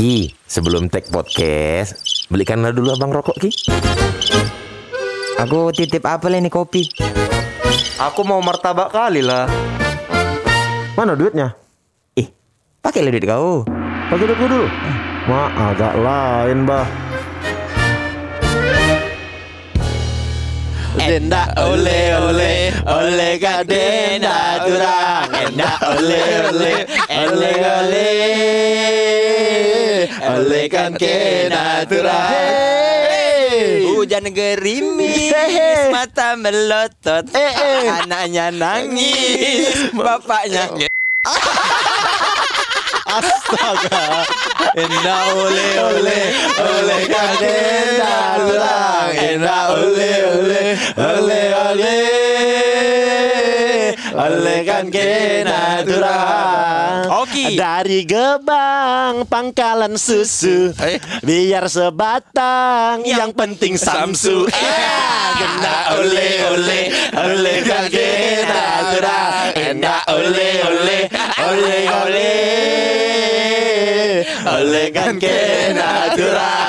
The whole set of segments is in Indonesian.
Ki, sebelum tag podcast, belikanlah dulu abang rokok Ki. Aku titip apa ini kopi? Aku mau martabak kali lah. Mana duitnya? Ih, pakai duit kau. Pakai duit dulu. Ma, agak lain, bah. Denda ole ole ole kadenda durang. Denda ole ole ole ole. Ole kan kena. Hujan gerimis, mata melotot, anaknya nangis, bapaknya Astaga. Denda ole ole. Ole kan kena durang. Denda ole ole ole ole ole kan kena durang. Oki. Dari gebang pangkalan susu Biar sebatang yang penting samsu Kena ole ole ole kan kena durang. Kena ole ole ole ole ole kan kena durang.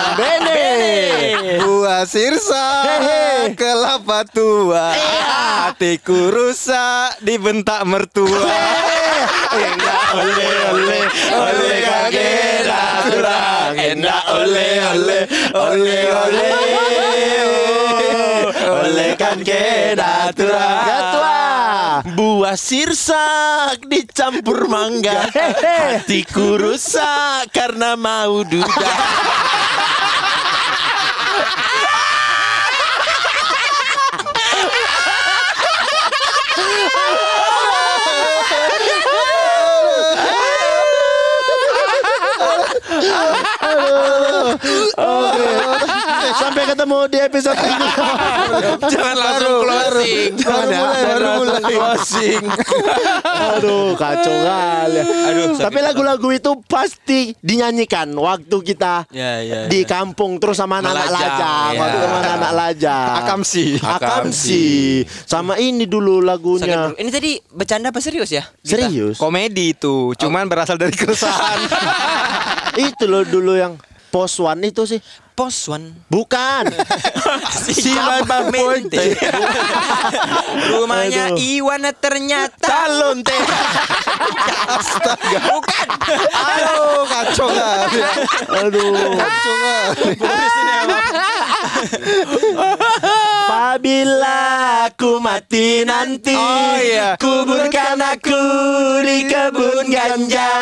Sirsa kelapa tua. Hatiku rusak dibentak mertua. Enak ole ole ole kagena kurang. Enak ole ole ole ole Ole kan Gatua. Buah sirsak dicampur mangga. Hatiku rusak karena mau duda Sampai ketemu di episode ini Jangan langsung closing. Jangan ya Baru mulai. closing. Aduh kacau kali. Aduh, Tapi lagu-lagu itu pasti dinyanyikan Waktu kita Ya, ya, di kampung Terus sama anak-anak lajang. Ya. Waktu sama anak-anak lajang. Akamsi. Akamsi. Sama ini dulu lagunya. Ini tadi bercanda apa serius ya? Serius? Komedi itu. Cuman berasal dari keresahan. Itu loh dulu yang Pos one itu sih. Pos one. Bukan. Si Bambang Mente Rumahnya Aduh. Iwan ternyata. Teh. Astaga. Bukan. Aduh kacau kali Aduh Kacau kali Apabila aku mati nanti Oh, iya. Kuburkan aku di kebun ganja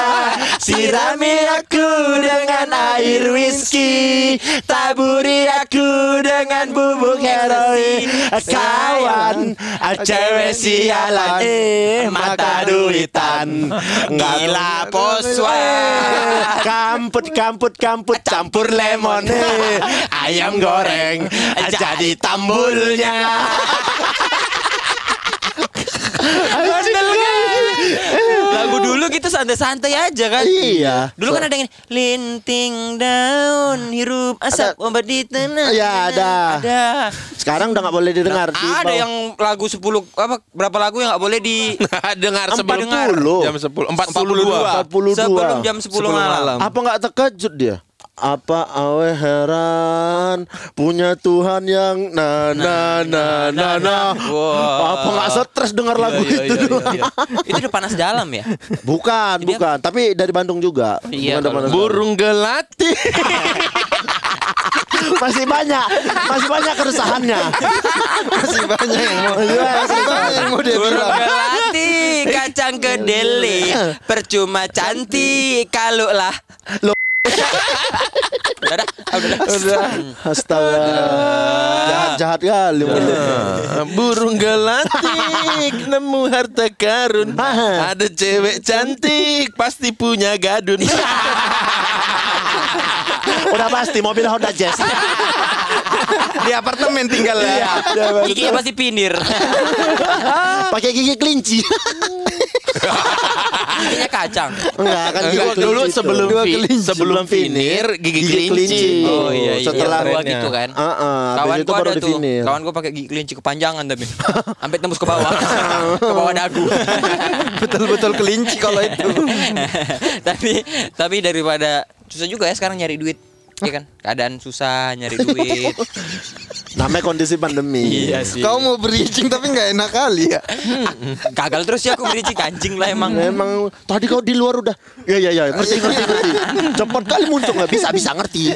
Sirami aku dengan air whisky Taburi aku dengan bubuk heroin Kawan Cewek sialan Eh mata duitan Gila, poswan. Kamput kamput kamput campur lemon eh. Ayam goreng Jadi tambulnya Lagu dulu gitu santai-santai aja kan Iya. Dulu kan ada yang linting daun hirup asap obat di tanah. Iya, ada. Ada. Sekarang udah nggak boleh didengar di Ada yang lagu 10 apa berapa lagu yang nggak boleh di Dengar Empat sebelum puluh. Jam 10 42 42 sebelum jam 10, malam. Apa nggak terkejut dia? Apa awe heran punya Tuhan yang na na na na na. Apa nggak stres dengar lagu iya, itu? iya, iya. Itu udah panas dalam ya? Bukan, Jadi bukan. Tapi dari Bandung juga. Iya, Bukan dari kalau- Bandung. Burung gelati masih banyak, masih banyak keresahannya. Masih banyak yang mau Masih banyak yang mau dia bilang gelati, kacang kedele, percuma cantik kalau lah. Loh. udah dah, ah, udah dah. Udah. Astaga. Jahat jahat kali. Burung gelatik nemu harta karun. Ada cewek cantik pasti punya gadun Udah pasti mobil Honda Jazz. Di apartemen tinggal ya Gigi pasti pindir. Pakai gigi kelinci. Giginya kacang. Enggak kan gigi Enggak, dulu itu. sebelum fi- kelinci. sebelum finir gigi, Gigi kelinci. Oh iya iya. Setelah dua trennya. gitu kan. Ah, ah, habis Kawan itu gua baru ada tuh. Kawan gua pakai gigi kelinci kepanjangan tapi sampai tembus ke bawah. ke bawah dagu. Betul-betul kelinci kalau itu. tapi tapi daripada Susah juga ya sekarang nyari duit. Iya kan? Keadaan susah nyari duit. Namanya kondisi pandemi. Iya sih. Kau mau bridging tapi nggak enak kali ya. Gagal terus ya aku beri anjing lah emang. Memang tadi kau di luar udah ya ya ya ngerti ngerti ngerti cepat kali muncul nggak bisa bisa ngerti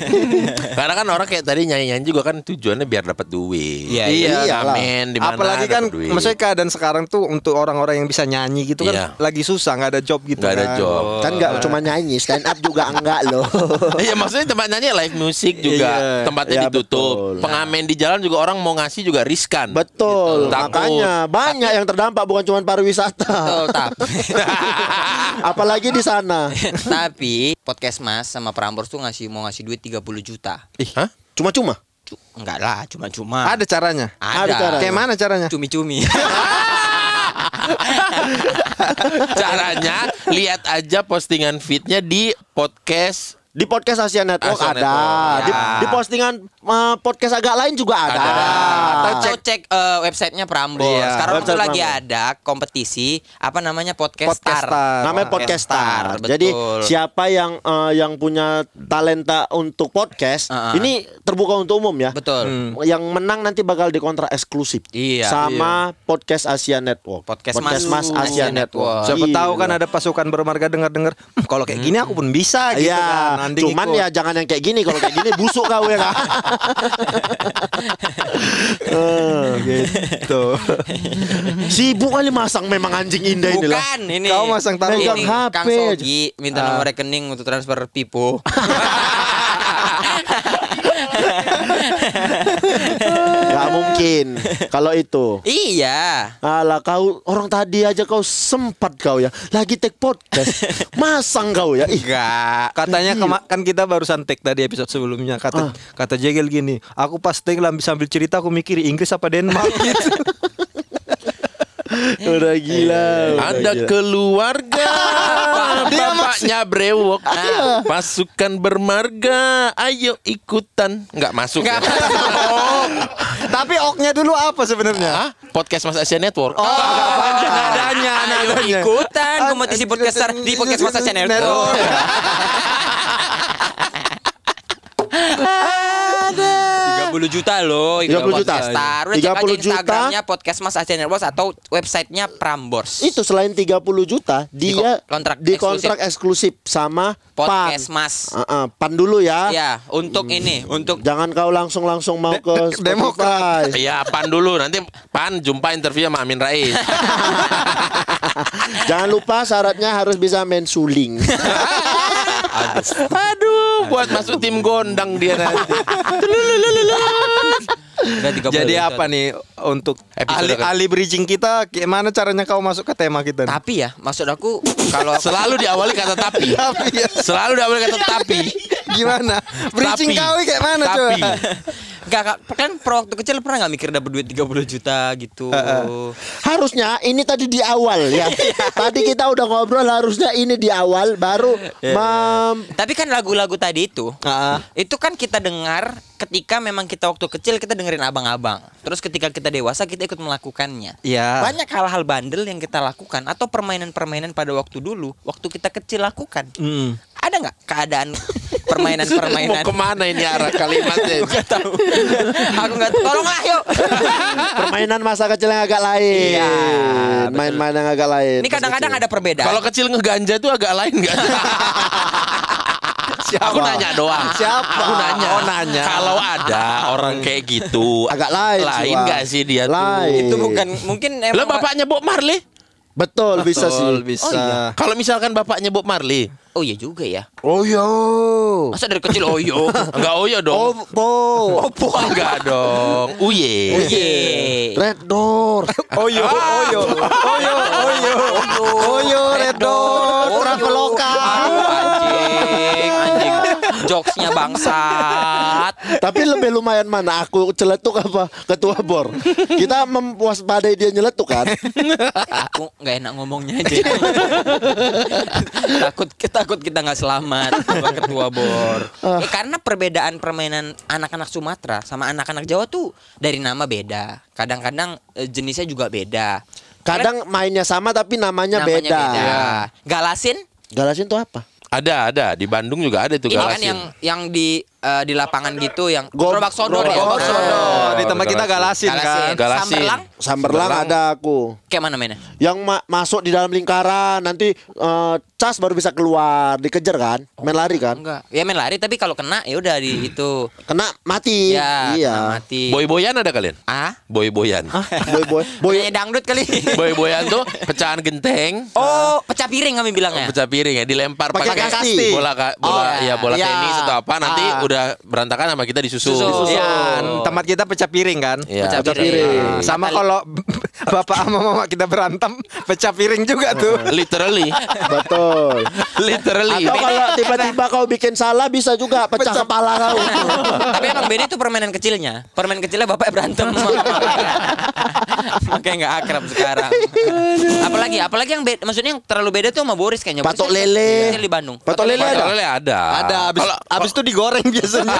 Karena kan orang kayak tadi nyanyi-nyanyi juga kan tujuannya biar dapat duit. Iya, iya. Di mana Apalagi kan duit. maksudnya keadaan sekarang tuh untuk orang-orang yang bisa nyanyi gitu kan Iya. lagi susah nggak ada job gitu Nggak ada kan. job. kan nggak cuma nyanyi stand up juga enggak loh Iya maksudnya tempat nyanyi live music juga Iya. tempatnya Iya, ditutup. betul. Pengamen di jalan juga orang mau ngasih juga riskan. betul Takut. makanya banyak yang terdampak bukan cuma pariwisata Betul, tapi apalagi di sana tapi podcast Mas sama Prambors tuh ngasih mau ngasih duit 30 juta. Hah? cuma-cuma Cu- enggak lah, cuma-cuma. Ada caranya. Ada Ada. cara. Kayak mana caranya? Cumi-cumi. Caranya lihat aja postingan feednya di podcast di podcast Asia Network Asia ada. Network, di, ya. di postingan uh, podcast agak lain juga ada, cek eh, websitenya Prambors. Iya, Sekarang tuh website lagi ada kompetisi apa namanya podcast Podcast star. Star. namanya podcast star. Jadi betul. siapa yang eh, yang punya talenta untuk podcast Ah, ah. ini terbuka untuk umum ya. Betul. Yang menang nanti bakal dikontrak eksklusif. Iya, Sama podcast Asia Network. Podcast Mas Mas Asia Asia Network. Siapa Gila. tahu kan ada pasukan bermarga dengar-dengar, "Hmm, kalau kayak gini aku pun bisa gitu Iya, kan. Nanti cuman ikut. ya jangan yang kayak gini. Kalau kayak gini busuk kau ya kan. Gitu. Sibuk kali masang memang anjing indah ini lah. Bukan ini. Kau masang taruh. Ini, HP Kang. Sogi minta nomor rekening untuk transfer Pipo. mungkin kalau itu. iya. Alah kau orang tadi aja kau sempat kau ya lagi take podcast masang kau ya ih Enggak. Katanya kema- kan kita barusan take tadi episode sebelumnya. Kata kata Jegel gini, aku pas take lah sambil cerita aku mikir Inggris apa Denmark gitu. udah gila udah Ada gila. keluarga. Bapaknya brewok Pasukan bermarga. Ayo ikutan. Nggak masuk ya? Tapi oknya dulu apa sebenarnya? Podcast Mas Asia Network. Oh, nadanya, Ayo ikutan. Kompetisi podcast star di podcast Masa Channel. Network. 30 juta loh ikut 30 juta. podcast Star. Udah cek aja 30 juta. Instagramnya podcast Mas Aceh Networks atau websitenya Prambors. itu selain 30 juta dia Di kontrak di kontrak eksklusif sama podcast Pan. Mas. Ah, ah, pan dulu ya. Ya, untuk ini, untuk Jangan kau langsung langsung mau ke De- de- Demokrat. Iya pan dulu Nanti pan jumpa interview sama Amin Rais Jangan lupa syaratnya harus bisa main suling. Aduh Buat masuk tim gondang dia nanti udah 30 Jadi apa nih untuk ke- ali bridging kita gimana caranya kau masuk ke tema kita? nih? Tapi ya, maksud aku kalau Selalu diawali kata tapi Tapi ya, Selalu diawali kata tapi gimana? Bridging Tapi. kau kayak mana Tapi. coba? Enggak, Kak, kan pro waktu kecil pernah nggak mikir dapat duit 30 juta gitu. harusnya ini tadi di awal ya. tadi kita udah ngobrol harusnya ini di awal baru mem- Tapi kan lagu-lagu tadi itu ah. itu kan kita dengar ketika memang kita waktu kecil kita dengerin abang-abang. Terus ketika kita dewasa kita ikut melakukannya. Iya. Banyak hal-hal bandel yang kita lakukan atau permainan-permainan pada waktu dulu, waktu kita kecil lakukan. Hmm. Ada nggak keadaan Mau permainan-permainan? ke mana ini arah kalimatnya Gak tahu. Aku nggak. Tolonglah yuk. permainan masa kecil yang agak lain. Iya. Main-main yang agak lain. Ini kadang-kadang ada perbedaan. Kalau kecil ngeganja tuh agak lain gak? Aku nanya doang. Siapa? Aku nanya. Oh, nanya. Kalau ada orang kayak gitu, Agak lain Lain gak sih dia tuh? Lain. itu bukan mungkin emang Lah bapaknya Bob Marley? Betul, bisa sih. Betul, bisa. Oh, iya. Kalau misalkan bapaknya Bob Marley, Oh iya juga ya. Oh yo. Masa dari kecil oh iya. enggak oyo Oh, dong. po. Oh, enggak dong. Uye. Oh iya. Red door. Oyo, oyo, oyo, oyo, oyo, red door, traveloka. Jokesnya bangsat. Tapi lebih lumayan mana aku celetuk apa ketua bor. Kita memwaspadai dia nyeletuk kan. Aku nggak enak ngomongnya aja. takut takut kita nggak selamat ketua bor. Ya, karena perbedaan permainan anak-anak Sumatera sama anak-anak Jawa tuh dari nama beda. Kadang-kadang eh, jenisnya juga beda. Kadang mainnya sama tapi namanya, Namanya beda. beda. Galasin Galasin tuh apa? Ada, ada. Di Bandung juga ada itu Ini kan Galasin. yang yang di eh, di lapangan gitu yang Go- gerobak sodor ya. Oh, Gerobak Sodor. Di tempat kita Galasin. Galasin kan. Galasin. Samberlang Samberlang ada aku. kayak mana mainnya? Yang ma- masuk di dalam lingkaran nanti eh, cas baru bisa keluar, dikejar kan? Main lari kan? Enggak. Ya main lari tapi kalau kena ya udah di itu. Kena mati. Ya, iya. kena mati. Boy-boyan ada kalian? Ah? Boy-boyan. boy boy boy. Boy dangdut kali. Boy-boyan tuh pecahan genteng. oh, pecah piring kami bilangnya. Pecah piring ya dilempar Pakai kasti. bola ka- bola Oh, ya bola iya. tenis atau apa nanti Ah. Udah berantakan sama kita disusul. Susul. Iya, tempat kita pecah piring kan. Iya. Pecah Pecah piring. piring. Nah, sama kalau bapak sama mama kita berantem pecah piring juga tuh. Literally, Betul. literally. Atau kalau tiba-tiba kau bikin salah bisa juga pecah kepala kau. Tapi emang beda itu permainan kecilnya. Permainan kecilnya bapak berantem. Makanya nggak akrab sekarang. apalagi, apalagi yang beda, maksudnya yang terlalu beda tuh sama Boris kayaknya. Patok lele. di Bandung. Patok lele ada. Padahal ada. Ada abis, Kalau abis itu digoreng biasanya.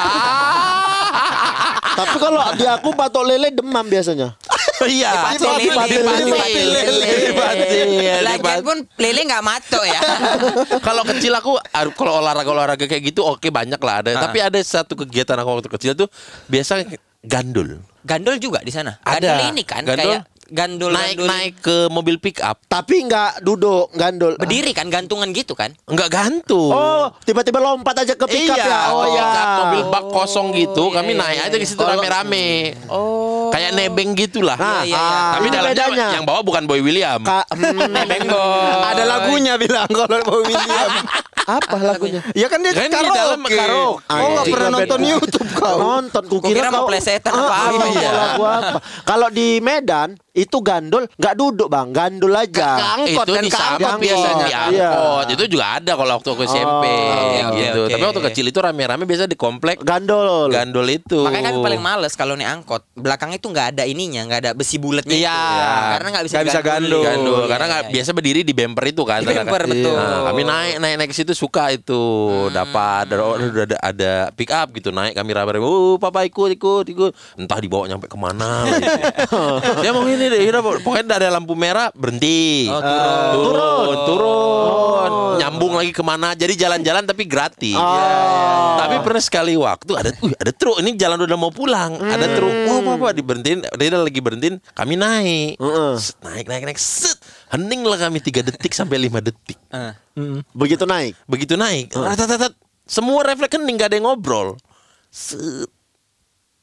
Tapi kalau di aku patok lele demam biasanya. iya. Patok lele, patok lele. lele. Patok lele. Lagian pun lele nggak matok ya. Kalau kecil aku kalau olahraga olahraga kayak gitu oke banyak lah ada. Ah. Tapi ada satu kegiatan aku waktu kecil tuh biasa gandul. Gandol juga di sana. Ada. Gandol ini kan Gandol? kayak gandol naik gandol naik ke mobil pick up. Tapi nggak duduk gandol. berdiri kan gantungan gitu kan. Enggak gantung. Oh, tiba-tiba lompat aja ke pick up iya, ya. Oh ya. mobil bak kosong gitu, iya, kami iya, naik iya, aja iya. ke situ rame-rame. Oh. Kayak nebeng gitulah. Nah, iya, iya. ah, Tapi dalamnya bedanya. yang bawa bukan Boy William. Ka- hmm, Bengkok. Ada lagunya bilang kalau mau William. apa lagunya? Ya kan dia Kan di karaoke. dalam karaoke. Oh nggak pernah nonton. YouTube kau. Nonton, Gua kira mau plesetan apa-apa. iya. lagu apa. Kalau di Medan itu gandol nggak duduk bang, gandul aja. Angkot itu kan, di ke samping angkot biasanya Iya. diangkot. Itu juga ada kalau waktu aku SMP oke, gitu. oke. Tapi waktu kecil itu rame-rame biasa di komplek Gandol. gandol itu. Makanya kami paling males kalau nih angkot. Belakangnya itu nggak ada ininya, nggak ada besi bulatnya. Iya. itu. Karena nggak bisa Nggak bisa gandul. Gandul Iya, karena iya, nggak iya. biasa berdiri di bumper itu kan. Di bumper, betul. Nah, kami naik naik naik ke situ suka itu dapat ada, ada ada ada pick up gitu naik kami rame uh papa ikut ikut ikut entah dibawa nyampe ke mana itu. dia mau ini deh udah, pokoknya udah ada lampu merah berhenti. Oh, turun. turun turun. Nyambung lagi ke mana? Jadi jalan-jalan tapi gratis. Tapi pernah sekali waktu ada uh, ada truk. Ini jalan udah mau pulang. Ada truk. Oh papa diberhentiin. Dia lagi berhentiin kami naik. Heeh. Set, naik naik naik. Set. Hening lah kami tiga detik sampai lima detik. Eh. Begitu naik. begitu naik. Ratatat semua refleks hening gak ada yang ngobrol. Set.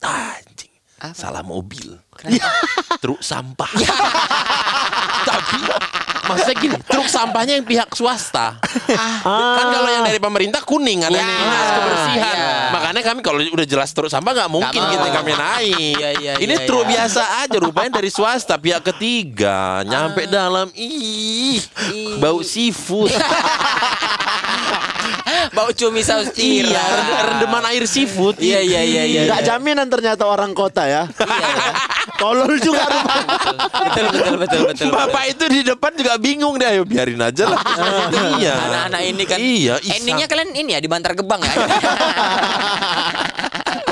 Anjing. Salah mobil truk sampah tapi maksudnya gini truk sampahnya yang pihak swasta kan kalau yang dari pemerintah kuning ada Ya, nih kebersihan ya. makanya kami kalau udah jelas truk sampah nggak mungkin mau. gitu kami naik Iya, iya, ini iya, truk iya. biasa aja rupanya dari swasta pihak ketiga nyampe dalam ih bau seafood Bau cumi saus iya tiram. rendeman air seafood Iya, iya, iya, iya. Nggak jaminan ternyata orang kota ya. Iya, iya. Tolol juga betul betul betul betul. Bapak itu di depan juga bingung deh, ayo biarin aja lah. iya. Anak-anak ini kan. Iya, Endingnya kalian ini ya di Bantar Gebang ya.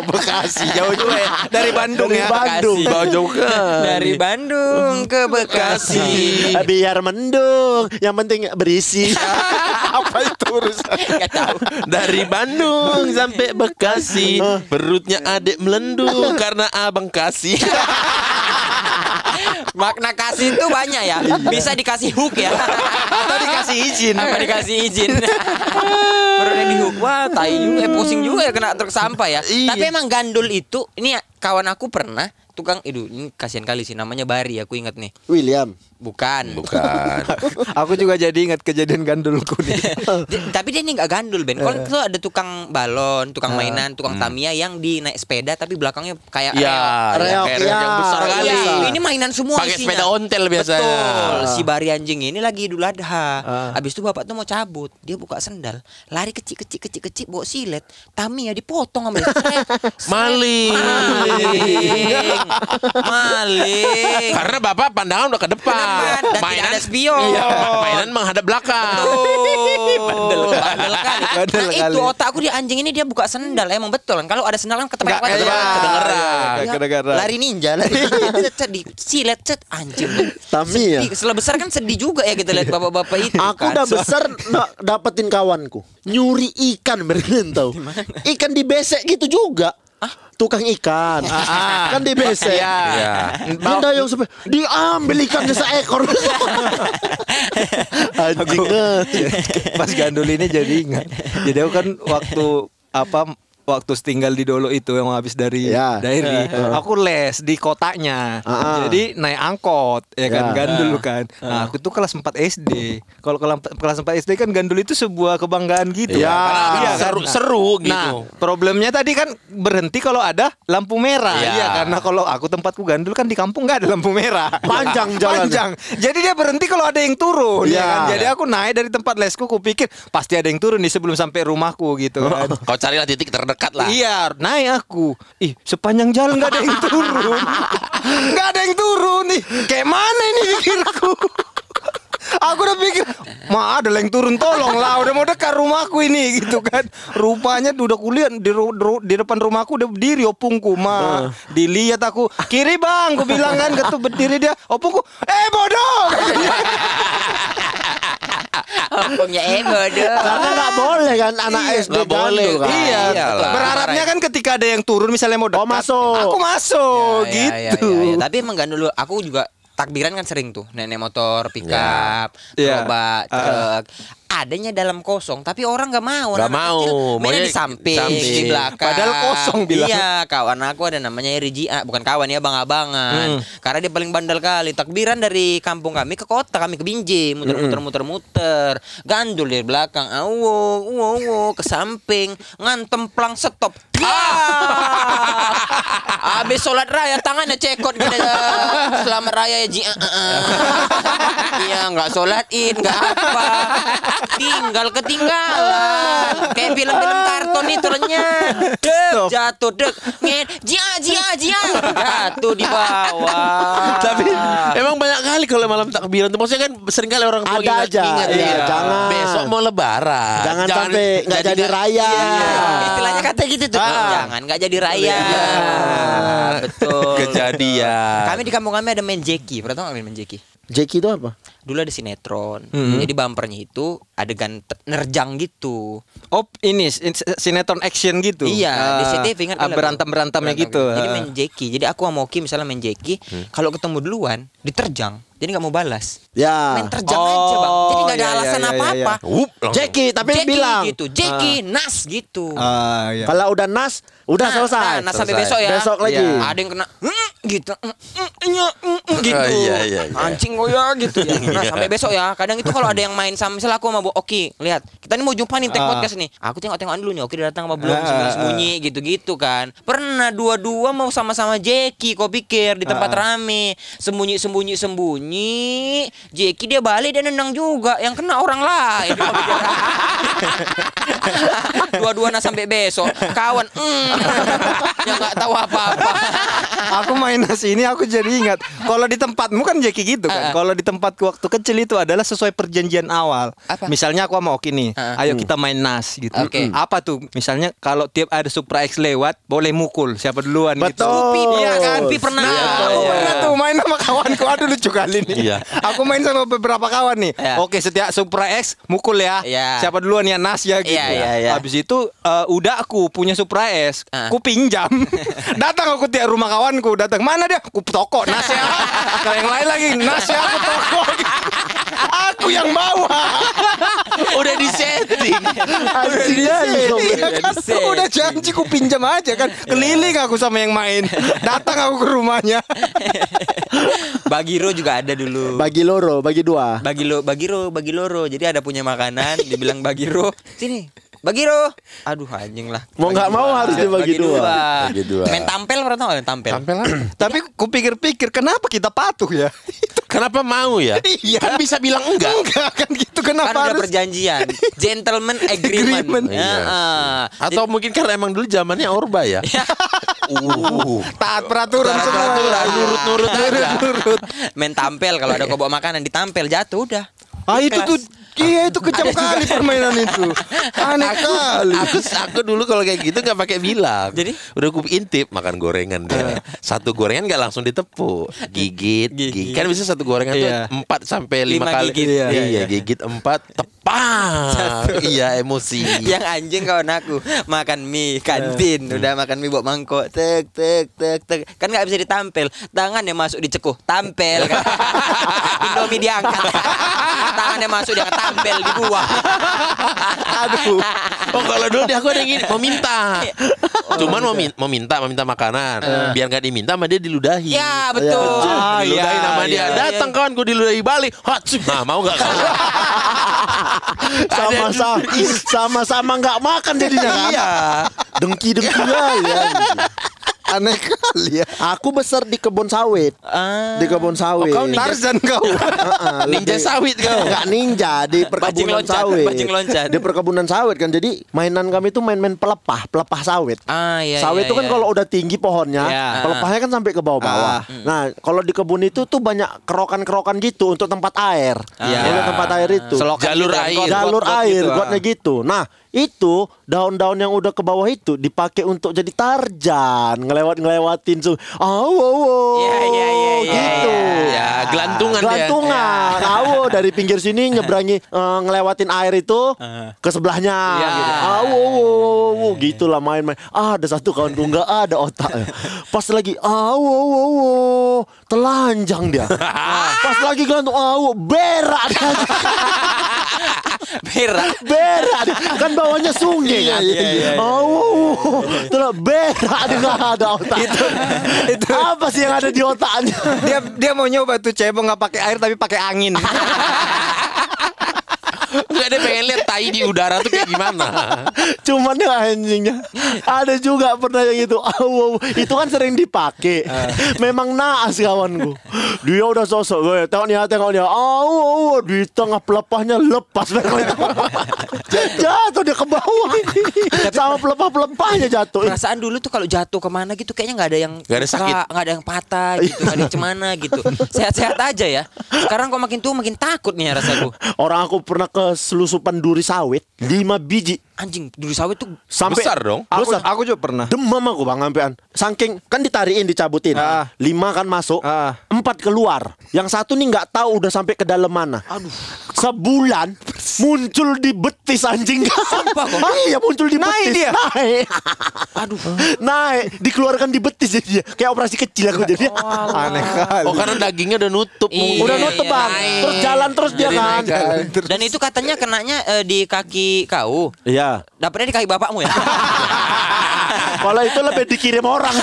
Bekasi jauh juga ya. Dari Bandung Dari ya. Bandung. Bawa jauh kan. Dari Bandung ke Bekasi. Biar mendung, yang penting berisi. Apa itu urusan? Gak tahu. Dari Bandung sampai Bekasi, perutnya adik melendung karena abang kasih. Makna kasih itu banyak ya. Bisa dikasih hook ya. Atau dikasih izin. Apa dikasih izin? Perutnya di hook. Wah, tai juga, eh, pusing juga ya kena truk sampah ya. Iya. Tapi emang gandul itu, ini ya, kawan aku pernah tukang, iduh, ini kasihan kali sih namanya Bari, aku ingat nih. William. Bukan. Bukan. Aku juga jadi ingat kejadian gandulku nih. Tapi dia ini nggak gandul Ben. Kalau itu ada tukang balon, tukang mainan, tukang Tamiya yang di naik sepeda tapi belakangnya kayak Ya, ya, Reok, kayak ya. yang besar Iya. kali. Iya, ini mainan semua Pakai sepeda ontel biasanya. Betul. Si Bari anjing ini lagi Idul Adha. Habis itu bapak tuh mau cabut, dia buka sendal, lari kecil kecil kecil kecil bawa silet. Tamiya dipotong sama. Maling. Maling. Maling. Karena bapak pandangan udah ke depan. Depan, dan tidak ada spion. Iya, ma- mainan menghadap belakang. Bandel, bandel kali. Bandel nah kali. itu otakku di anjing ini dia buka sendal emang betul kan. Kalau ada sendal kan ketepek Nggak, iya, kedengeran. Ya, Kedengeran. Lari ninja, lari di silet cet anjing. Tami ya? Sedih. Setelah besar kan sedih juga ya kita lihat bapak-bapak itu. Aku kan. udah besar dapetin kawanku nyuri ikan beneran tau. Ikan di besek gitu juga. Tukang ikan. kan di besek. Iya. Benda yang sampai diambil ikannya seekor. Anjing. Pas gandul ini jadi ingat. Jadi aku kan waktu apa waktu tinggal di Dolo itu yang habis dari Ya. dairi, aku les di kotanya. Ah. Jadi naik angkot ya kan Ya. gandul kan. Nah, aku tuh kelas 4 SD. Kalau kelas kelas 4 SD kan gandul itu sebuah kebanggaan gitu. Ya. Karena Iya, seru, kan? seru gitu. Nah, problemnya tadi kan berhenti kalau ada lampu merah. Iya. Iya, karena kalau aku tempatku gandul kan di kampung nggak ada lampu merah. Panjang jalannya. Panjang. Jadi dia berhenti kalau ada yang turun. Iya. Ya kan? Jadi aku naik dari tempat lesku, kupikir pasti ada yang turun nih sebelum sampai rumahku gitu kan. Kau carilah titik terdekat lah. Iya, naik aku. Ih, sepanjang jalan nggak ada yang turun. Nggak ada yang turun nih. Kayak mana ini pikirku? Aku udah pikir, ma ada yang turun tolong lah, udah mau dekat rumahku ini gitu kan. Rupanya udah kulihat di, di depan rumahku udah berdiri opungku, ma. Dilihat aku, kiri bang, aku bilang kan, ketu berdiri dia, opungku, eh bodoh. Kampungnya eh bodoh. Karena nggak boleh kan anak Iya, SD nggak boleh. kan. Iya, Iyalah. berharapnya kan ketika ada yang turun misalnya mau dekat, Oh, masuk. aku masuk Ya, ya, ya, gitu. ya, ya. Tapi emang gak dulu aku juga takbiran kan sering tuh nenek motor pick up, Iya. gerobak, truk. Adanya dalam kosong, tapi orang nggak mau. Nggak mau. kecil Mainnya Maunya di samping, samping. di belakang. Padahal kosong bilang. Iya, kawan aku ada namanya Rijia, bukan kawan ya, bang-abangan. Hmm. Karena dia paling bandel kali. Takbiran dari kampung kami ke kota, kami ke Binjai, Hmm. muter-muter muter-muter. Gandul dari belakang, awo, awo, awo, ke samping, ngantem plang stop. Ya. Habis sholat raya tangannya cekot gitu. Selamat raya ya Ji. Ah, ah, ah. Iya nggak sholat id nggak apa. Tinggal ketinggalan. Kayak film-film karton itu renyah. Dek, jatuh dek. Nget. Jia jia jia. Jatuh di bawah. Tapi emang banyak kali kalau malam takbiran tuh maksudnya kan sering kali orang tua Ada ingat, aja, ingat iya, ya. jangan. Besok mau lebaran. Jangan sampai nggak jadi raya. Iya, istilahnya kata gitu tuh. Jangan nggak jadi raya. Betul. Kejadian. Kami di kampung kami ada main jeki. Pernah tau nggak main jeki? Jeki itu apa? Dulu ada sinetron. Jadi bumpernya itu adegan nerjang gitu. Oh ini sin- sinetron action gitu. Iya, di Ah, CTV ingat ah, kalian? berantem-berantemnya Berantem gitu. Jadi ah. main jeki. Jadi aku sama Oki misalnya main jeki, kalau ketemu duluan diterjang. Jadi nggak mau balas. Ya. Main terjang aja, Bang. Jadi nggak ada iya, alasan iya, iya, apa-apa. Wup, langsung. Jeki tapi Jeki bilang gitu. Jeki, nas gitu. Ah, iya. kalau udah nas udah Nah, selesai. Nah, nah, sampai besok ya. Besok lagi. Iya. Ada yang kena "Mm," gitu. "Mm, mm, mm, mm," gitu. Oh, iya, iya, iya. Anjing goya gitu ya. Nah, Iya. sampai besok ya. Kadang itu kalau ada yang main sama misalnya aku sama Bu Oki, lihat. Kita ini mau jumpa nih tag Ah. podcast nih. Aku tengok-tengokan dulu nih Oki udah datang apa belum Ah, sembunyi-sembunyi gitu-gitu kan. Pernah dua-dua mau sama-sama Jeki kau pikir di tempat Ah. rame. Sembunyi-sembunyi sembunyi. Jeki dia balik dan nendang juga yang kena orang lain. Kau pikir. Dua-dua nah sampai besok. Kawan mm, yang nggak tahu apa-apa. Aku main nasi ini aku jadi ingat kalau di tempatmu kan Jeki gitu kan. Kalau di tempatku waktu kecil itu adalah sesuai perjanjian awal. Apa? Misalnya aku sama Oki nih, ah. ayo kita main nas gitu. Oke. Apa tuh? Misalnya kalau tiap ada Supra X lewat, boleh mukul siapa duluan gitu. Betul. Scoopy, Iya kan? Scoopy pernah. Nah, Iya, aku iya. pernah tuh main sama kawanku. Aduh lucu kali nih. Iya. Aku main sama beberapa kawan nih. Iya. Oke, setiap Supra X mukul ya. Iya. Siapa duluan ya Nas ya gitu. Iya, iya, iya. Habis itu eh, udah aku punya Supra S, Ah. ku pinjam. datang aku tiap rumah kawanku, datang. Mana dia? Ku toko Nas ya. Kalau yang lain lagi Nas ya aku toko. aku yang bawa. Udah di setting. Anjing ya, Iya kan? Udah janji ku pinjam aja kan. Keliling aku sama yang main. Datang aku ke rumahnya. Bagiro juga ada dulu. Bagi loro, bagi dua. Bagi lo, bagiro, bagi loro. Jadi ada punya makanan, dibilang bagiro. Sini. Bagiro. Aduh anjing lah. Mau nggak mau harus dibagi dua. Bagi dua. Main tampil pernah tau tampil? Tampil? Tapi ku pikir-pikir kenapa kita patuh ya? Kenapa mau ya? Iya. Kan bisa bilang enggak. Enggak kan gitu Kan kenapa udah harus perjanjian, gentleman agreement. Agreement. Ya, Iya. ah. Atau mungkin karena emang dulu zamannya Orba ya. Uh. Taat peraturan Taat semua. peraturan, nurut-nurut aja. Nurut. Main tampil kalau ada kau bawa makanan ditampil jatuh udah. Ah itu tuh Iya itu kejam kali permainan itu. Aneh kali. aku aku dulu kalau kayak gitu nggak pakai bilang. Jadi? udah aku intip makan gorengan dia. Satu gorengan nggak langsung ditepuk, gigit, Gigit. gigit. Kan bisa satu gorengan Iya. tuh empat sampai lima, Lima kali. gigit. Iya, Iya, iya, gigit empat, tepat. iya emosi. Yang anjing kawan aku makan mie kantin udah makan mie bawa mangkok tek tek tek tek kan nggak bisa ditampil tangannya masuk dicekuh tampil kan. Indomie diangkat tangannya masuk dia tampil dibuang Aduh. Oh kalau dulu dia aku ada yang gini mau minta. Cuman mau, min- mau minta mau minta makanan. Biar nggak diminta sama dia diludahi. ya betul Ah, diludahi iya, nama dia. iya, Datang kawan gue diludahi balik. Hatsum. Nah, mau nggak? Sama-sama sama-sama nggak makan jadinya kan. Iya. Dengki-dengki ya. Aneh kali ya. Aku besar di kebun sawit. Ah. Di kebun sawit. kau ninja- Tarzan kau. Heeh, Ninja lebih- sawit kau. Enggak ninja di perkebunan loncat, sawit. bajing loncat. Di perkebunan sawit kan. Jadi mainan kami itu main-main pelepah, pelepah sawit. ah iya sawit iya, itu kan iya. kalau udah tinggi pohonnya, Iya. pelepahnya kan sampai ke bawah-bawah. Ah. Nah, kalau di kebun itu tuh banyak kerokan-kerokan gitu untuk tempat air. Iya. Untuk tempat air itu. Selokan Jalur air. Jalur air, gitu, ah. gotnya gitu. Nah, itu daun-daun yang udah ke bawah itu dipakai untuk jadi tarjan, ngelewat-ngelewatin su. Awo, awo. Iya, iya, iya, iya, gitu. Ya, gelantungan. Gelantungan. Awo dari pinggir sini nyebrangi eh, ngelewatin air itu ke sebelahnya. Iya. Gitu. Awo, awo, awo. gitulah main-main. Ah, ada satu kawan nggak ada otak. Pas lagi awo, awo, awo. telanjang dia. Pas lagi gelantung awo, berak dia. berak. Berak. Kan bawahnya sungai kan? Iya, iya, iya. oh. Terus berak dia nggak ada otak. Itu itu. Apa sih yang ada di otaknya? Dia dia mau nyoba tuh cebong nggak pakai air tapi pakai angin. Enggak dia pengen lihat tai di udara tuh kayak gimana. cuman ya anjingnya ada juga pernah yang itu. Aw, itu kan sering dipakai memang naas kawanku. Dia udah sosok gue tengok nih tengok nih. Aw, aw, di tengah pelepahnya lepas. Jatuh dia ke bawah. Sama pelepah pelepahnya jatuh. perasaan dulu tuh kalau jatuh ke mana gitu kayaknya nggak ada yang Nggak ada sakit. nggak ada yang patah gitu nggak ada yang cemana gitu. Sehat-sehat aja ya. Sekarang kok makin tua makin takut nih rasaku Orang aku pernah ke selusupan duri sawit lima biji anjing dulu sawit tuh sampai Besar dong. Aku Besar. aku juga pernah. Demam aku bang sampean. Saking kan ditariin dicabutin. Ah. Lima kan masuk, Ah. empat keluar. Yang satu nih nggak tahu udah sampai ke dalam mana. Aduh. Sebulan muncul di betis anjing. Sumpah kok? Ah, iya muncul di Naik betis. dia? Naik. Aduh. Naik. Dikeluarkan di betis jadi dia. Kayak operasi kecil aku jadi. Aneh kali. Oh karena dagingnya udah nutup. Iya, udah nutup iya, bang. naik. Terus jalan terus dia Jadi kan. naik kan. dan itu katanya kenanya eh, di kaki kau Iya. Dapetnya di kaki bapakmu ya Kalau itu lebih dikirim orang.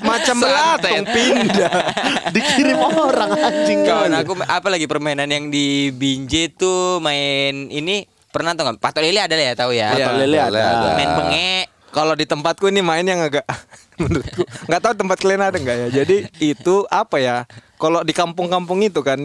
Macam belatung pindah. dikirim orang anjing. kawan aku apa lagi permainan yang di Binjai tuh main ini pernah tau nggak patok lele ada lah ya tahu ya Iya. Patok lele ada. main bengek Kalau di tempatku ini main yang agak menurutku nggak tahu tempat kalian ada nggak ya. Jadi itu apa ya? Kalau di kampung-kampung itu kan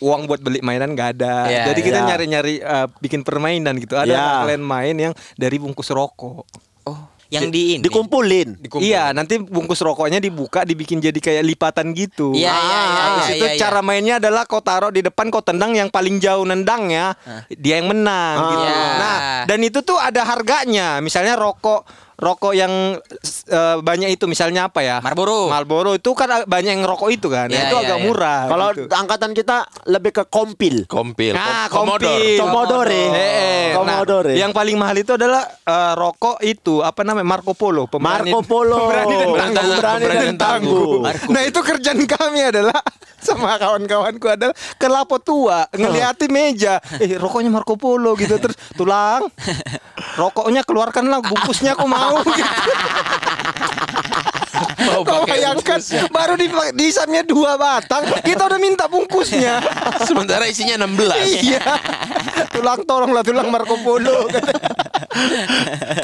uang buat beli mainan nggak ada. Iya, Jadi kita iya. nyari-nyari uh, bikin permainan gitu. Ada nggak kalian main yang dari bungkus rokok. oh yang di ini Dikumpulin. Dikumpul. Iya, nanti bungkus rokoknya dibuka, dibikin jadi kayak lipatan gitu. Iya, iya, iya, Ah, iya, Terus itu iya. cara mainnya adalah kau taruh di depan, kau tendang yang paling jauh nendangnya, dia yang menang. gitu. Iya. Nah, dan itu tuh ada harganya. Misalnya rokok, rokok yang eh, banyak itu, misalnya apa ya? Marlboro. Marlboro itu kan banyak yang rokok itu kan. Iya, itu iya, agak iya. murah. Kalau gitu. angkatan kita lebih ke kompil. Kompil. Nah, Kom- kompil. Commodore. Eh, eh. Nah, yang paling mahal itu adalah eh, rokok itu apa namanya Marco Polo. Pemberani- Marco Polo. Pemberani dan Pemberani tangguh. dan- Pemberani dan tangguh. Nah itu kerjaan kami adalah sama kawan-kawanku adalah ke lapo tua ngeliatin meja, eh rokoknya Marco Polo gitu terus tulang, rokoknya keluarkanlah bungkusnya aku mau. Gitu. Mau Kau pakai bayangkan bungkusnya. baru di disamnya dua batang, kita udah minta bungkusnya. Sementara isinya 16. iya, tulang tolonglah tulang Marco Polo.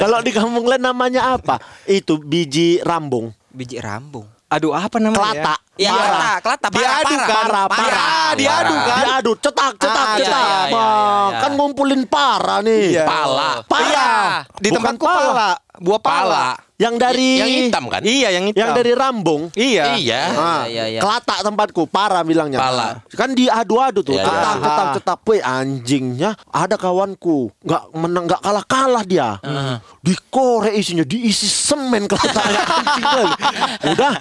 Kalau di kampung lain namanya apa? Itu biji rambung. biji rambung Aduh apa namanya? Kelata. Iya, Parah. kelata, kelata, parah, Diadu parah, kan? Parah, Dia- parah. diadu kan? Diadu, cetak, cetak, Ah, cetak. iya, iya, iya, Bang. iya. Kan ngumpulin parah nih. Iya. Pala. Parah. Di Bukan tempatku pala. Buah pala. Yang dari Yang hitam kan? Iya yang hitam. Yang dari Rambung. Iya. Iya. Ah, iya, iya. Kelatak tempatku, parah bilangnya. Pala. Kan diadu-adu tuh, Iya, ketap, iya. ketap, Ah. ketap. Weh, anjingnya ada kawanku, nggak menang, nggak kalah kalah dia. Dikorek isinya, diisi semen kelataknya. Udah,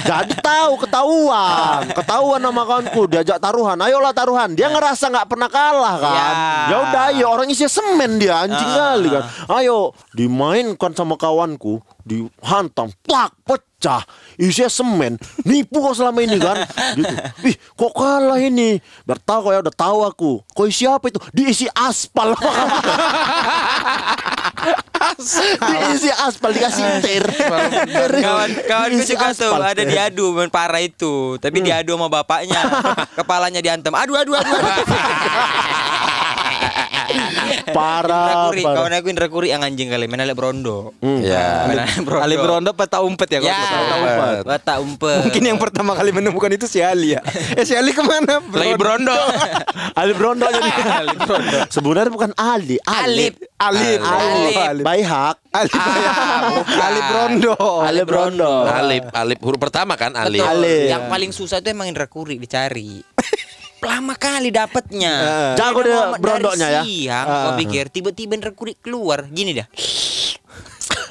jadi tahu ketahuan, ketahuan sama kawanku, diajak taruhan. Ayolah taruhan. Dia ngerasa nggak pernah kalah kan. Iya. Ya udah, ayo orang isi semen dia anjing kali kan. Ayo dimainkan sama kawanku, dihantam, plak, pecah. Isinya semen. Nipu kok selama ini kan. Gitu. Ih, kok kalah ini? Biar tahu kok ya udah tahu aku. Kok isi apa itu? Diisi aspal. Diisi aspal dikasih tir. Kawan kawan gue juga tuh ada diadu main parah itu, tapi diadu sama bapaknya. Kepalanya diantem. Aduh aduh aduh. aduh. Indra Parah, Kuri, parah. kawan aku Indra Kuri yang anjing kali, main Brondo. Ya. Ale Brondo. Ali Brondo peta umpet ya. kalau Ya, peta umpet. bata umpet. Mungkin yang pertama kali menemukan itu si Ali ya. Eh si Ali ke mana? Lagi Brondo. Ali Brondo jadi. Sebenarnya bukan Ali, Alip. Alip. Alip. Alip. Baihak. Ali. bukan. Ali Brondo. Ali Brondo. Alip, Alip huruf pertama kan Alip. Ale. Yang paling susah itu emang Indra Kuri dicari. Lama kali dapatnya. Jago Dari dia Muhammad- brondoknya dari ya. Siang, Ah. kau pikir tiba-tiba Kuri keluar gini dah.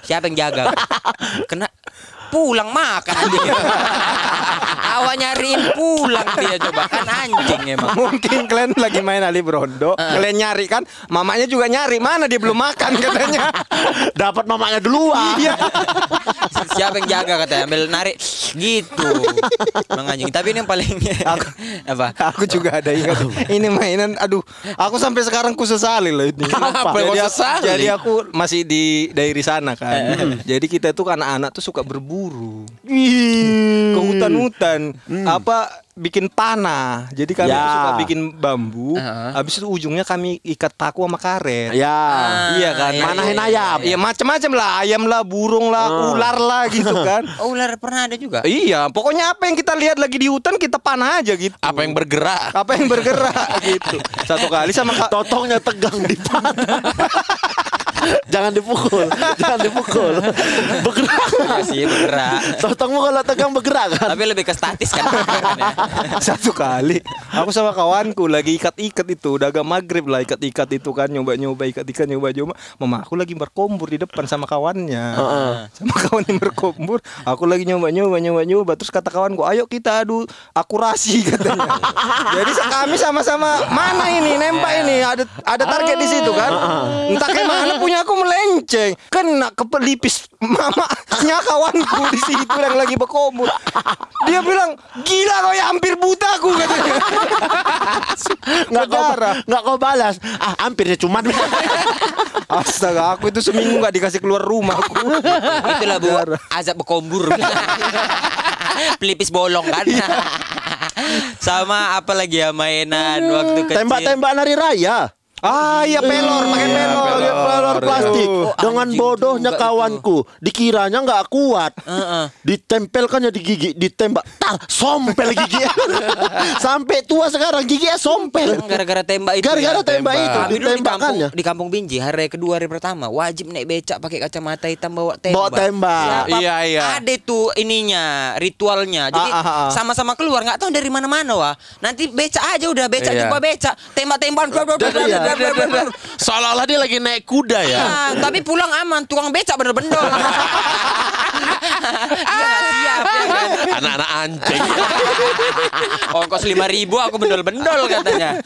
Siapa yang jaga? Kena pulang makan dia. Awak nyariin pulang dia coba kan anjing emang. Mungkin kalian lagi main Ali Brondo, kalian nyari kan, mamanya juga nyari, mana dia belum makan katanya. Dapat mamanya duluan. Iya. Siapa yang jaga katanya ambil narik gitu. Emang anjing. Tapi ini yang paling apa? Aku juga ada ingat. Ini mainan, aduh, aku sampai sekarang ku sesali loh ini. Kok Jadi aku, jadi aku masih di daerah sana kan. jadi kita tuh kan anak-anak tuh suka berburu. Ke hutan-hutan. Apa bikin panah. Jadi kami Ya. tuh suka bikin bambu. Heeh. Habis itu ujungnya kami ikat paku sama karet. Ya. iya kan. iya, Manahin iya, ayam. Iya macam-macam lah, ayam lah, burung lah, ular lah gitu kan. Oh, ular pernah ada juga. Iya, pokoknya apa yang kita lihat lagi di hutan kita panah aja gitu. Apa yang bergerak? apa yang bergerak gitu. Satu kali sama kak Totongnya tegang di panah. jangan dipukul, jangan dipukul. Bergerak. Iya sih bergerak. Totongmu kalau tegang bergerak kan. Tapi lebih ke statis kan. satu kali. Aku sama kawanku lagi ikat-ikat itu. Udah agak maghrib lah ikat-ikat itu kan. Nyoba-nyoba ikat-ikat nyoba-nyoba. Mama aku lagi berkombur di depan sama kawannya. Sama kawan yang berkombur. Aku lagi nyoba-nyoba nyoba-nyoba. Terus kata kawanku ayo kita adu akurasi katanya. Jadi kami sama-sama mana ini? Nembak ini? Ada ada target di situ kan? Entah kayak mana punya aku melenceng kena ke pelipis mamanya kawanku di situ yang lagi berkombur dia bilang gila kau ya hampir buta aku katanya Nggak kau, nggak kau balas. Ah, hampir ya cuman. Astaga, aku itu seminggu nggak dikasih keluar rumah aku. Itulah bu azab berkombur. Pelipis bolong kan. Sama apa lagi ya mainan waktu kecil. Tembak-tembak nari raya. Ah iya pelor, pakai pelor. Pakai pelor plastik. Oh, Dengan anjing bodohnya kawanku, dikiranya nggak kuat. Heeh. Ditempelkannya di gigi, ditembak, tar, sompel gigi. Sampai tua sekarang giginya sompel. Gara-gara tembak itu. Gara-gara ya. tembak itu, Kami dulu di kampung, ditembakkannya. di kampung Binji hari kedua hari pertama wajib naik becak pakai kacamata hitam bawa tembak. Bawa tembak. Siapa- Iya, iya. Ada tuh ininya ritualnya. Jadi Ah, ah, ah. sama-sama keluar nggak tahu dari mana-mana wah. Nanti becak aja udah becak Iya. jumpa becak tembak-tembakan. Iya. Bla. Seolah-olah dia lagi naik kuda ya. Ah, tapi pulang aman, tukang becak bener-bener nggak siap ya kan. Anak-anak anjing. Ongkos lima ribu aku bendol-bendol katanya.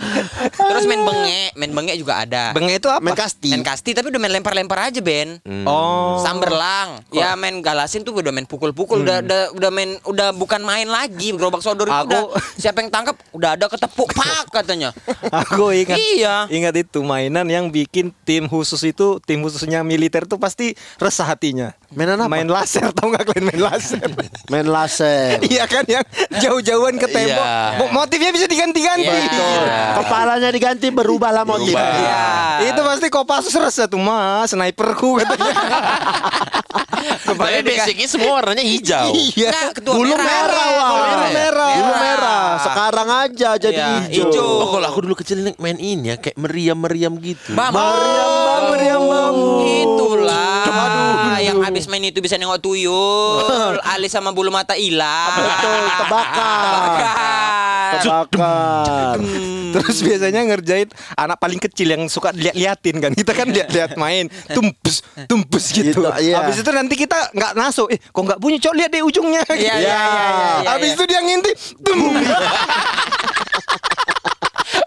Terus main bengek, main bengek juga ada. Bengek itu apa? Main kasti. Main kasti tapi udah main lempar-lempar aja Ben. Oh. Samberlang. Ya main galasin tuh udah main pukul-pukul udah, udah udah main udah bukan main lagi gerobak sodor itu Aku- udah siapa yang tangkap udah ada ketepuk pak katanya. Aku ingat. Iya. Ingat itu mainan yang bikin tim khusus itu, tim khususnya militer tuh pasti resah hatinya. Mainan apa? Main laser, tau nggak kalian main laser? Main laser. iya kan yang jauh-jauhan ke tembok. Iya. Mo- Motifnya bisa diganti-ganti. Iya. Kepalanya diganti berubah lah motif. Berubah. Iya. Itu pasti Kopassus resah tuh mas, sniperku katanya. Tapi basicnya semua warnanya hijau. iya. Nah, ketua Bulu merah. merah, wah. Bulu merah. Bulu merah. Sekarang aja jadi Iya, hijau. hijau. Oh, kalau aku dulu kecil ini main ini ya kayak meriam-meriam gitu. Bam. Meriam, meriam, bam. Itulah. Yang habis Abis main itu bisa nengok tuyul, alis sama bulu mata hilang. Betul, tebakan. Tebakan. Tebakan. Terus biasanya ngerjain anak paling kecil yang suka lihat-liatin kan. Kita kan lihat-lihat main, tumpus, tumpus gitu. Gitu, iya. Habis itu nanti kita nggak masuk. Eh, kok nggak bunyi? Cok lihat deh ujungnya. Iya, iya, iya, iya, iya, Habis iya. itu dia ngintip, tum.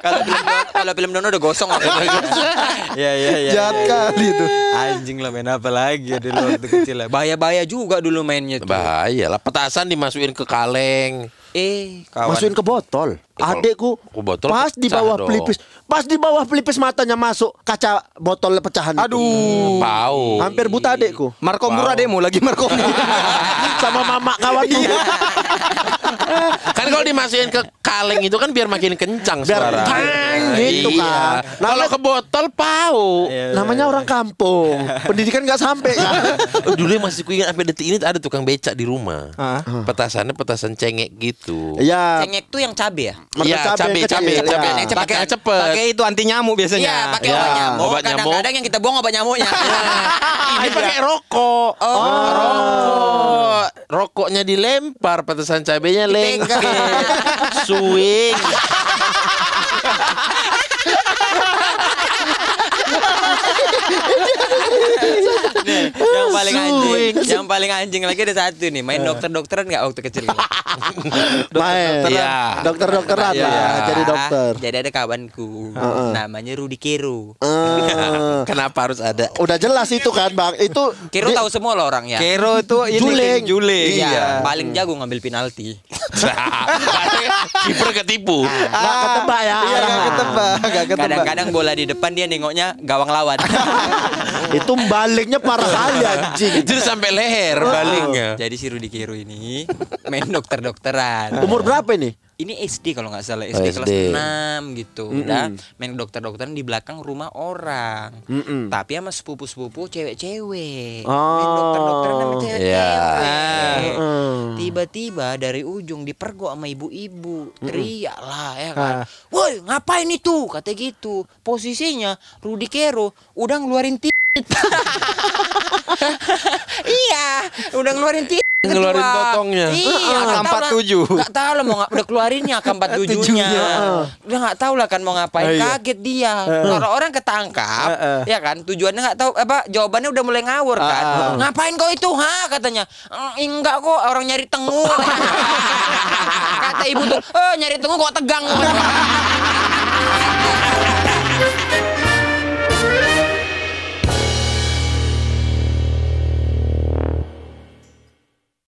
Kalau film kalau film Dono udah gosong Iya iya iya. Jahat iya, iya. kali itu. Anjing lah main apa lagi ya dulu waktu kecil lah. Bahaya-bahaya juga dulu mainnya tuh. Bahaya lah petasan dimasukin ke kaleng. Eh, kawan. Masukin ke botol. kalau Adekku botol pas di bawah dong. Pas di bawah pelipis matanya masuk kaca botol pecahan. itu. Aduh. Pau. Hampir buta adekku. Marco murah demo lagi Marco Sama mama kawanku. Kan kalau dimasukin ke kaleng itu kan biar makin kencang Biar suara. tang, gitu Iya. kan. Kalau ke botol pau. Namanya orang kampung. Pendidikan nggak sampai kan. Oh, dulu masih kuingat sampai detik ini ada tukang becak di rumah. Ah. Petasannya petasan cengek gitu. Ya, Cengek tuh yang cabe ya? Iya, cabe cabe, cabe, cabe. cepet Pakai cepet. Pakai itu anti nyamuk biasanya. Iya, pakai Ya, obat nyamuk. obat nyamuk. Kadang-kadang yang kita buang obat nyamuknya. Ini pakai rokok. Oh. Rokok. Rokoknya dilempar, petasan cabenya lengket. Swing. Nih, yang paling anjing, yang paling anjing lagi ada satu nih, main dokter-dokteran nggak waktu kecil? Main. Iya. Dokter-dokteran Iya. lah, jadi dokter. Jadi ada kawanku, Heeh. namanya Rudi Kero. Eh, Kenapa harus ada? udah jelas itu kan, Bang. Itu Kero di- tahu semua loh orangnya. Kero itu ini Juling. juling. Iya, paling jago ngambil penalti. Kiper ketipu. nggak ketebak ya. Iya, nggak ketebak, nggak ketebak. Kadang-kadang bola di depan dia nengoknya gawang lawan. itu baliknya parah kali anjing. Itu sampai leher balingnya. Jadi si Rudi Kero ini main dokter-dokteran. Umur berapa ini? Ini SD kalau nggak salah Oh, SD, SD. kelas 6 gitu. Udah main dokter-dokteran di belakang rumah orang. Mm-mm. Tapi sama sepupu-sepupu cewek-cewek. Oh. Main dokter-dokteran sama cewek-cewek. Heeh. Tiba-tiba dari ujung dipergok sama ibu-ibu. Teriak lah ya kan. Woi ngapain itu? Kata gitu. Posisinya Rudi Kero udah ngeluarin. Iya, udah ngeluarin tit. Ngeluarin totongnya. Iya, nggak tahu lah. AK-47. Nggak tahu lah mau udah keluarinnya AK-47-nya. Udah nggak tahu lah kan mau ngapain. Kaget dia. Kalau orang ketangkap, ya kan tujuannya nggak tahu apa jawabannya udah mulai ngawur kan. Ngapain kau itu? Ha katanya. "Eh, Enggak kok orang nyari tengu. Kata ibu tuh, "Eh nyari tengu kok tegang."